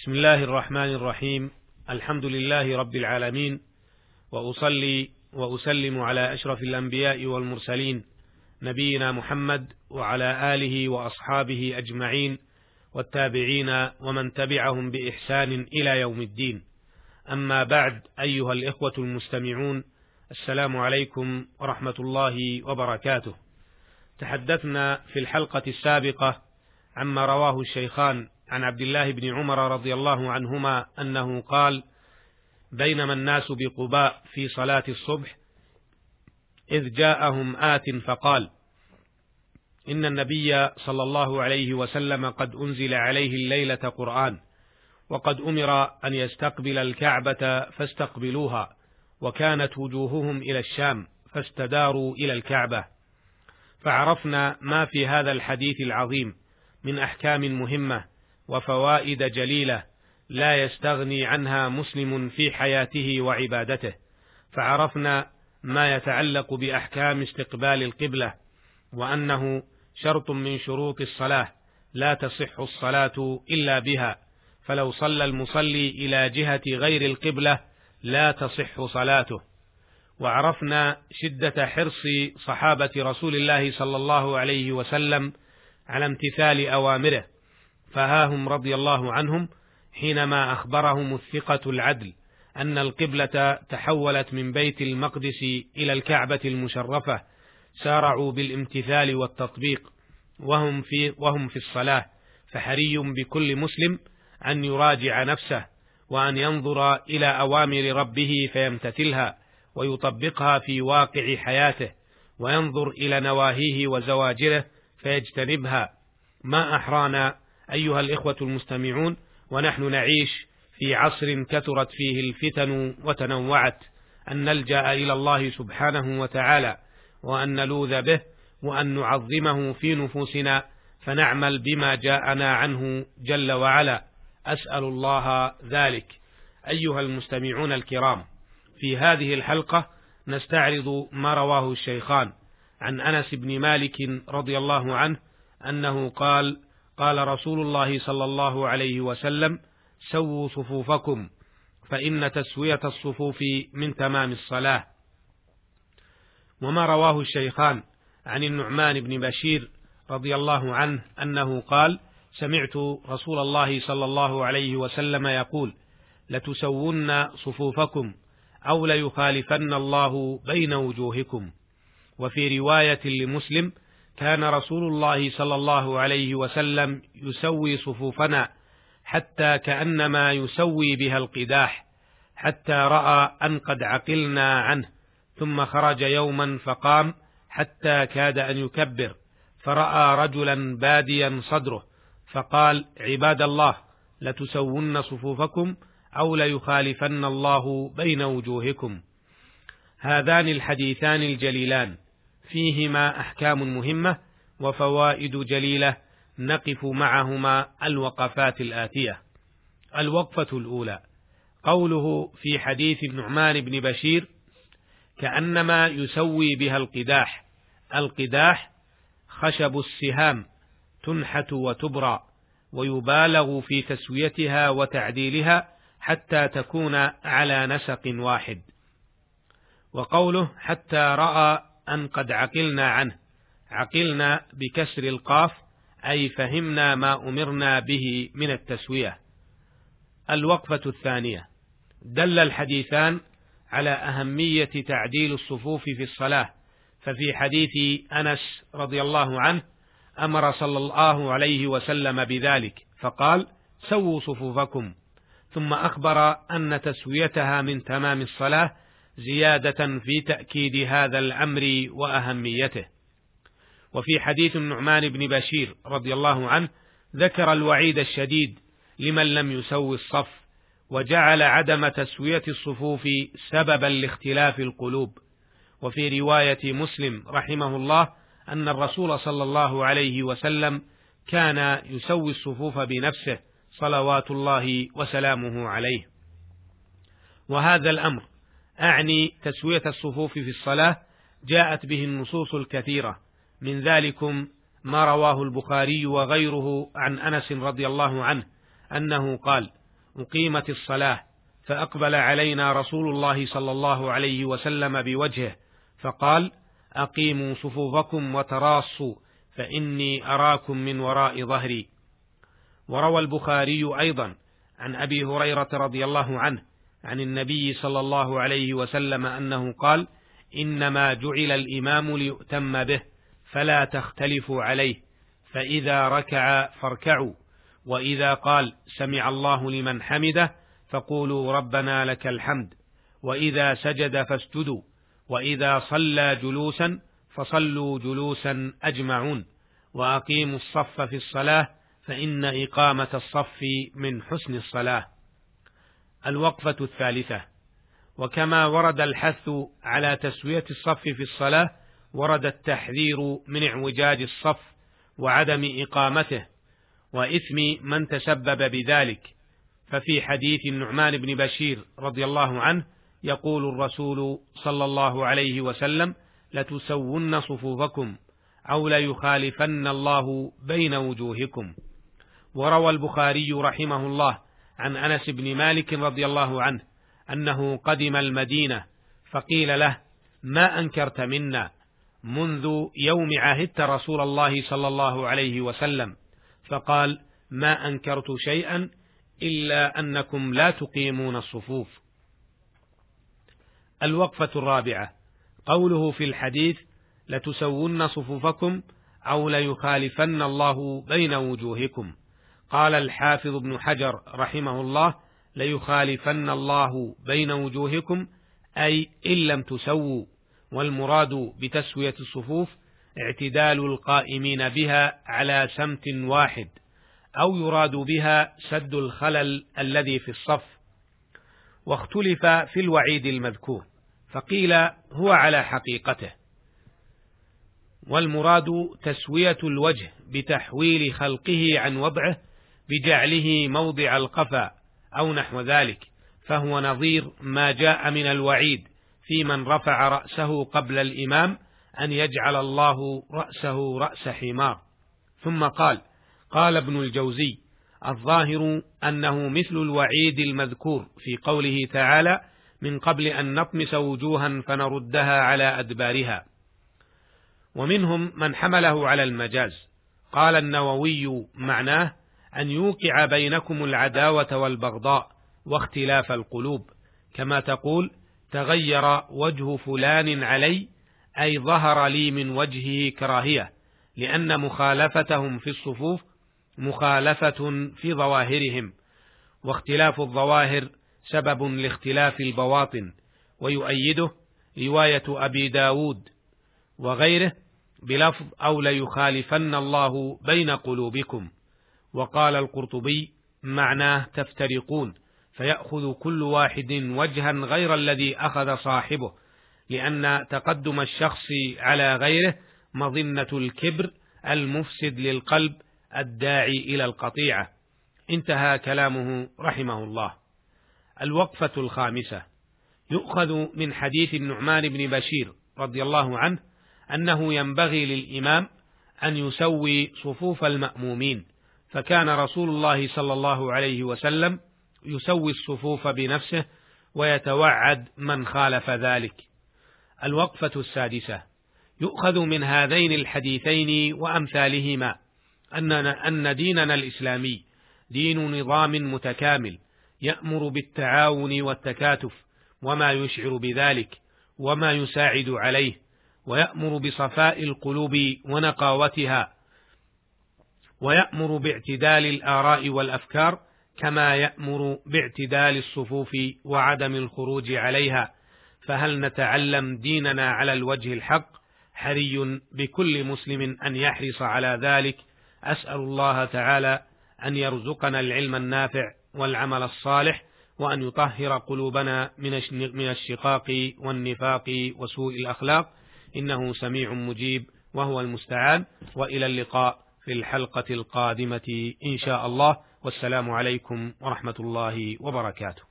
بسم الله الرحمن الرحيم. الحمد لله رب العالمين. وأصلي وأسلم على أشرف الأنبياء والمرسلين. نبينا محمد وعلى آله وأصحابه أجمعين. والتابعين ومن تبعهم بإحسان إلى يوم الدين. أما بعد أيها الإخوة المستمعون السلام عليكم ورحمة الله وبركاته. تحدثنا في الحلقة السابقة عما رواه الشيخان عن عبد الله بن عمر رضي الله عنهما أنه قال بينما الناس بقباء في صلاة الصبح إذ جاءهم آت فقال إن النبي صلى الله عليه وسلم قد أنزل عليه الليلة قرآن وقد أمر أن يستقبل الكعبة فاستقبلوها وكانت وجوههم إلى الشام فاستداروا إلى الكعبة. فعرفنا ما في هذا الحديث العظيم من أحكام مهمة وفوائد جليلة لا يستغني عنها مسلم في حياته وعبادته. فعرفنا ما يتعلق بأحكام استقبال القبلة وأنه شرط من شروط الصلاة لا تصح الصلاة إلا بها. فلو صلى المصلي إلى جهة غير القبلة لا تصح صلاته. وعرفنا شدة حرص صحابة رسول الله صلى الله عليه وسلم على امتثال أوامره. فها هم رضي الله عنهم حينما أخبرهم الثقة العدل أن القبلة تحولت من بيت المقدس إلى الكعبة المشرفة سارعوا بالامتثال والتطبيق وهم في وهم في الصلاة فحري بكل مسلم أن يراجع نفسه وأن ينظر إلى أوامر ربه فيمتثلها ويطبقها في واقع حياته وينظر إلى نواهيه وزواجره فيجتنبها. ما أحرانا أيها الإخوة المستمعون ونحن نعيش في عصر كثرت فيه الفتن وتنوعت أن نلجأ إلى الله سبحانه وتعالى وأن نلوذ به وأن نعظمه في نفوسنا فنعمل بما جاءنا عنه جل وعلا. أسأل الله ذلك. أيها المستمعون الكرام في هذه الحلقة نستعرض ما رواه الشيخان عن أنس بن مالك رضي الله عنه أنه قال قال رسول الله صلى الله عليه وسلم سووا صفوفكم فإن تسوية الصفوف من تمام الصلاة. وما رواه الشيخان عن النعمان بن بشير رضي الله عنه أنه قال سمعت رسول الله صلى الله عليه وسلم يقول لتسون صفوفكم أو ليخالفن الله بين وجوهكم. وفي رواية لمسلم كان رسول الله صلى الله عليه وسلم يسوي صفوفنا حتى كأنما يسوي بها القداح حتى رأى أن قد عقلنا عنه ثم خرج يوما فقام حتى كاد أن يكبر فرأى رجلا باديا صدره فقال عباد الله لتسون صفوفكم أو ليخالفن الله بين وجوهكم. هذان الحديثان الجليلان. فيهما أحكام مهمة وفوائد جليلة نقف معهما الوقفات الآتية. الوقفة الأولى. قوله في حديث النعمان بن بشير كأنما يسوي بها القداح. القداح خشب السهام تنحت وتبرى ويبالغ في تسويتها وتعديلها حتى تكون على نسق واحد. وقوله حتى رأى أن قد عقلنا عنه. عقلنا بكسر القاف أي فهمنا ما أمرنا به من التسوية. الوقفة الثانية. دل الحديثان على أهمية تعديل الصفوف في الصلاة. ففي حديث أنس رضي الله عنه أمر صلى الله عليه وسلم بذلك فقال سووا صفوفكم. ثم أخبر أن تسويتها من تمام الصلاة زيادة في تأكيد هذا الأمر وأهميته. وفي حديث النعمان بن بشير رضي الله عنه ذكر الوعيد الشديد لمن لم يسوي الصف، وجعل عدم تسوية الصفوف سببا لاختلاف القلوب. وفي رواية مسلم رحمه الله أن الرسول صلى الله عليه وسلم كان يسوي الصفوف بنفسه صلوات الله وسلامه عليه. وهذا الأمر أعني تسوية الصفوف في الصلاة جاءت به النصوص الكثيرة. من ذلكم ما رواه البخاري وغيره عن أنس رضي الله عنه أنه قال أقيمت الصلاة فأقبل علينا رسول الله صلى الله عليه وسلم بوجهه فقال أقيموا صفوفكم وتراصوا فإني أراكم من وراء ظهري. وروى البخاري أيضا عن أبي هريرة رضي الله عنه عن النبي صلى الله عليه وسلم أنه قال إنما جعل الإمام ليؤتم به فلا تختلفوا عليه فإذا ركع فاركعوا وإذا قال سمع الله لمن حمده فقولوا ربنا لك الحمد وإذا سجد فاسجدوا وإذا صلى جلوسا فصلوا جلوسا أجمعون وأقيموا الصف في الصلاة فإن إقامة الصف من حسن الصلاة. الوقفة الثالثة. وكما ورد الحث على تسوية الصف في الصلاة ورد التحذير من اعوجاج الصف وعدم إقامته وإثم من تسبب بذلك. ففي حديث النعمان بن بشير رضي الله عنه يقول الرسول صلى الله عليه وسلم لتسون صفوفكم أو ليخالفن الله بين وجوهكم وروى البخاري رحمه الله عن أنس بن مالك رضي الله عنه أنه قدم المدينة فقيل له ما أنكرت منا منذ يوم عهدت رسول الله صلى الله عليه وسلم فقال ما أنكرت شيئا إلا أنكم لا تقيمون الصفوف. الوقفة الرابعة قوله في الحديث لتسون صفوفكم أو ليخالفن الله بين وجوهكم قال الحافظ ابن حجر رحمه الله ليخالفن الله بين وجوهكم أي إن لم تسووا والمراد بتسوية الصفوف اعتدال القائمين بها على سمت واحد أو يراد بها سد الخلل الذي في الصف. واختلف في الوعيد المذكور فقيل هو على حقيقته. والمراد تسوية الوجه بتحويل خلقه عن وضعه بجعله موضع القفا أو نحو ذلك فهو نظير ما جاء من الوعيد في من رفع رأسه قبل الإمام أن يجعل الله رأسه رأس حمار. ثم قال قال ابن الجوزي الظاهر أنه مثل الوعيد المذكور في قوله تعالى من قبل أن نطمس وجوها فنردها على أدبارها. ومنهم من حمله على المجاز. قال النووي معناه أن يوقع بينكم العداوة والبغضاء واختلاف القلوب. كما تقول تغير وجه فلان علي أي ظهر لي من وجهه كراهية لأن مخالفتهم في الصفوف مخالفة في ظواهرهم. واختلاف الظواهر سبب لاختلاف البواطن ويؤيده رواية أبي داود وغيره بلفظ أو ليخالفن الله بين قلوبكم. وقال القرطبي معناه تفترقون فيأخذ كل واحد وجها غير الذي أخذ صاحبه لأن تقدم الشخص على غيره مظنة الكبر المفسد للقلب الداعي إلى القطيعة. انتهى كلامه رحمه الله. الوقفة الخامسة. يؤخذ من حديث النعمان بن بشير رضي الله عنه أنه ينبغي للإمام أن يسوي صفوف المأمومين فكان رسول الله صلى الله عليه وسلم يسوي الصفوف بنفسه ويتوعد من خالف ذلك. الوقفة السادسة. يؤخذ من هذين الحديثين وأمثالهما أن أن ديننا الإسلامي دين نظام متكامل يأمر بالتعاون والتكاتف وما يشعر بذلك وما يساعد عليه ويأمر بصفاء القلوب ونقاوتها ويأمر باعتدال الآراء والأفكار كما يأمر باعتدال الصفوف وعدم الخروج عليها. فهل نتعلم ديننا على الوجه الحق؟ حري بكل مسلم أن يحرص على ذلك. أسأل الله تعالى أن يرزقنا العلم النافع والعمل الصالح وأن يطهر قلوبنا من الشقاق والنفاق وسوء الأخلاق. إنه سميع مجيب وهو المستعان. وإلى اللقاء. في الحلقة القادمة إن شاء الله. والسلام عليكم ورحمة الله وبركاته.